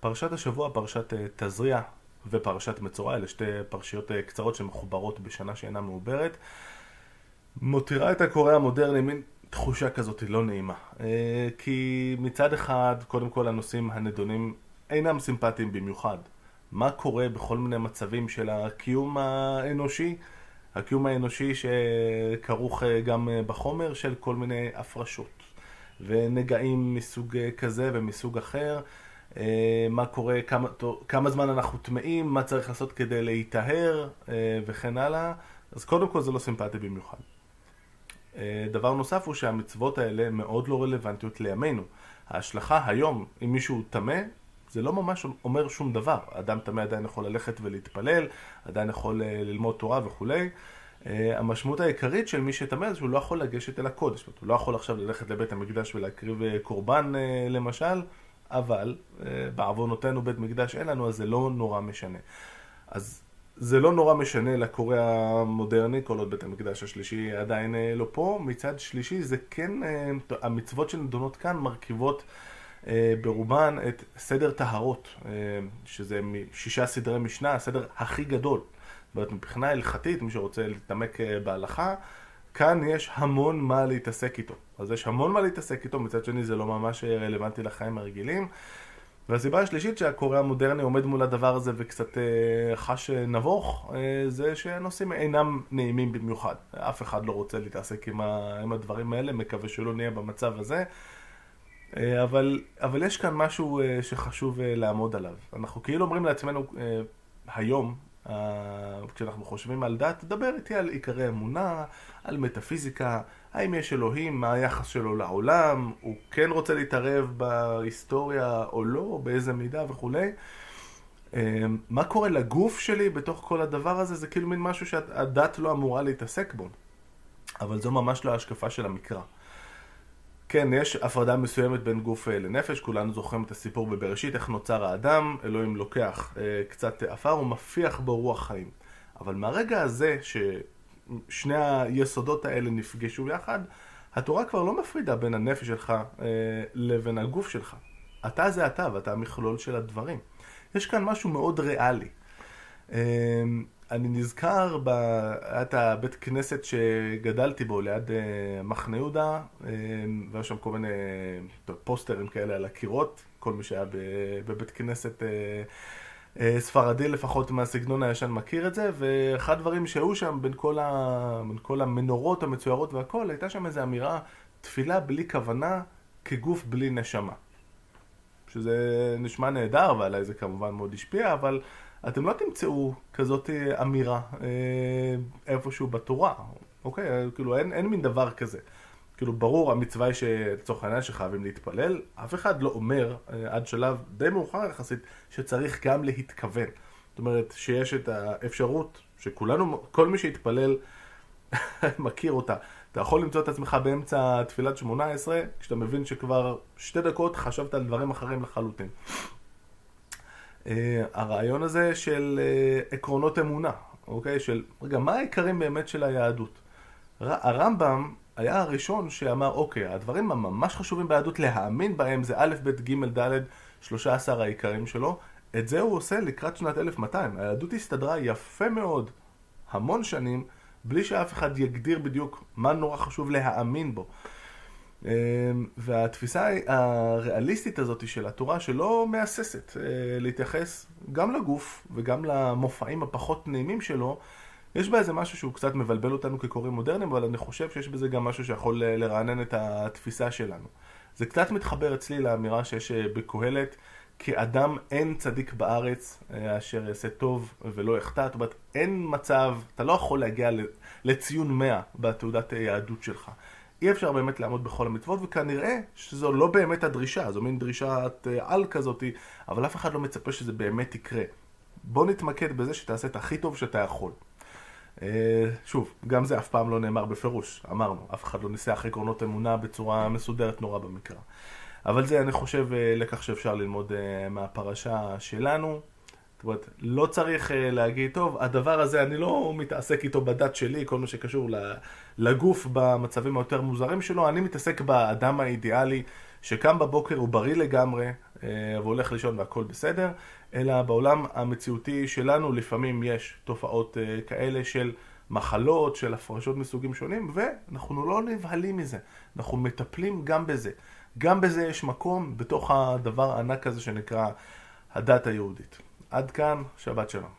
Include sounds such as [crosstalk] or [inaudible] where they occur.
פרשת השבוע, פרשת אה, תזריע ופרשת מצורע, אלה שתי פרשיות אה, קצרות שמחוברות בשנה שאינה מעוברת. מותירה את הקורא המודרני מין תחושה כזאת לא נעימה. אה, כי מצד אחד, קודם כל הנושאים הנדונים אינם סימפטיים במיוחד. מה קורה בכל מיני מצבים של הקיום האנושי, הקיום האנושי שכרוך גם בחומר של כל מיני הפרשות ונגעים מסוג כזה ומסוג אחר. אה, מה קורה, כמה, כמה זמן אנחנו טמאים, מה צריך לעשות כדי להיטהר אה, וכן הלאה. אז קודם כל זה לא סימפטי במיוחד. אה, דבר נוסף הוא שהמצוות האלה מאוד לא רלוונטיות לימינו. ההשלכה היום, אם מישהו טמא, זה לא ממש אומר שום דבר. אדם טמא עדיין יכול ללכת ולהתפלל, עדיין יכול ללמוד תורה וכולי. המשמעות העיקרית של מי שטמא זה שהוא לא יכול לגשת אל הקודש. הוא לא יכול עכשיו ללכת לבית המקדש ולהקריב קורבן למשל. אבל אה, בעוונותינו בית מקדש אין לנו, אז זה לא נורא משנה. אז זה לא נורא משנה לקורא המודרני, כל עוד בית המקדש השלישי עדיין אה, לא פה. מצד שלישי, זה כן, אה, המצוות שנדונות כאן מרכיבות ברובן את סדר טהרות, שזה שישה סדרי משנה, הסדר הכי גדול. זאת אומרת, מבחינה הלכתית, מי שרוצה להתעמק בהלכה, כאן יש המון מה להתעסק איתו. אז יש המון מה להתעסק איתו, מצד שני זה לא ממש רלוונטי לחיים הרגילים. והסיבה השלישית שהקורא המודרני עומד מול הדבר הזה וקצת אה, חש נבוך, אה, זה שהנושאים אינם נעימים במיוחד. אף אחד לא רוצה להתעסק עם, הדברים האלה, מקווה שלא נהיה במצב הזה. אה, אבל, אבל יש כאן משהו אה, שחשוב אה, לעמוד עליו. אנחנו כאילו אומרים לעצמנו אה, היום, כשאנחנו חושבים על דת, דבר איתי על עיקרי אמונה, על מטאפיזיקה, האם יש אלוהים, מה היחס שלו לעולם, הוא כן רוצה להתערב בהיסטוריה או לא, באיזה מידה וכולי. אמ, מה קורה לגוף שלי בתוך כל הדבר הזה, זה כאילו מין משהו שהדת לא אמורה להתעסק בו. אבל זו ממש לא ההשקפה של המקרא. כן, יש הפרדה מסוימת בין גוף אה, לנפש, כולנו זוכרים את הסיפור בבראשית, איך נוצר האדם, אלוהים לוקח אה, קצת עפר ומפיח בו רוח חיים. אבל מהרגע הזה ששני היסודות האלה נפגשו יחד, התורה כבר לא מפרידה בין הנפש שלך אה, לבין הגוף שלך. אתה זה אתה ואתה המכלול של הדברים. יש כאן משהו מאוד ריאלי. אה, אני נזכר, ב... היה את הבית כנסת שגדלתי בו ליד uh, מחנה יהודה, uh, והיו שם כל מיני טוב, פוסטרים כאלה על הקירות, כל מי שהיה בבית כנסת ספרדי לפחות מהסגנון הישן מכיר את זה, ואחד הדברים שהיו שם בין כל, ה... בין כל המנורות המצוירות והכל, הייתה שם איזו אמירה, תפילה בלי כוונה כגוף בלי נשמה. שזה נשמע נהדר, ועליי זה כמובן מאוד השפיע, אבל... אתם לא תמצאו כזאת אה, אמירה אה, איפשהו בתורה, אוקיי? כאילו אין, אין מין דבר כזה. כאילו ברור המצווה היא שלצורך העניין שחייבים להתפלל, אף אחד לא אומר אה, עד שלב די מאוחר יחסית שצריך גם להתכוון. זאת אומרת שיש את האפשרות שכולנו, כל מי שהתפלל [laughs] מכיר אותה. אתה יכול למצוא את עצמך באמצע תפילת שמונה עשרה, כשאתה מבין שכבר שתי דקות חשבת על דברים אחרים לחלוטין. אה, הרעיון הזה של אה, עקרונות אמונה, אוקיי? של, רגע, מה העיקרים באמת של היהדות? הרמב"ם היה הראשון שאמר, אוקיי, הדברים הממש חשובים ביהדות להאמין בהם זה א', ב', ג', ד', 13 העיקרים שלו. את זה הוא עושה לקראת שנת 1200. היהדות הסתדרה יפה מאוד, המון שנים, בלי שאף אחד יגדיר בדיוק מה נורא חשוב להאמין בו. אמ, והתפיסה הריאליסטית הזאת של התורה שלא מהססת אה, להתייחס גם לגוף וגם למופעים הפחות נעימים שלו, יש בה איזה משהו שהוא קצת מבלבל אותנו כקוראים מודרניים, אבל אני חושב שיש בזה גם משהו שיכול לרענן את התפיסה שלנו. זה קצת מתחבר אצלי לאמירה שיש אה, בקהלת, כאדם אין צדיק בארץ אה, אשר יעשה טוב ולא יחטא, זאת אומרת אין מצב, אתה לא יכול להגיע לציון 100 בתעודת יהדות שלך. אי אפשר באמת לעמוד בכל המצוות, וכנראה שזו לא באמת הדרישה, זו מין דרישת אה, על כזאתי, אבל אף אחד לא מצפה שזה באמת יקרה. בוא נתמקד בזה שתעשה את הכי טוב שאתה יכול. אה, שוב, גם זה אף פעם לא נאמר בפירוש, אמרנו, אף אחד לא ניסח עקרונות אמונה בצורה מסודרת נורא במקרא. אבל זה, אני חושב, אה, לקח שאפשר ללמוד מהפרשה שלנו. זאת אומרת, לא צריך אה, להגיד, טוב, הדבר הזה, אני לא מתעסק איתו בדת שלי, כל מה שקשור לגוף במצבים היותר מוזרים שלו, אני מתעסק באדם האידיאלי שקם בבוקר הוא בריא לגמרי אה, והולך לישון והכל בסדר, אלא בעולם המציאותי שלנו לפעמים יש תופעות אה, כאלה של מחלות, של הפרשות מסוגים שונים, ואנחנו לא נבהלים מזה, אנחנו מטפלים גם בזה. גם בזה יש מקום בתוך הדבר הענק הזה שנקרא הדת היהודית. עד כאן, שבת שלום.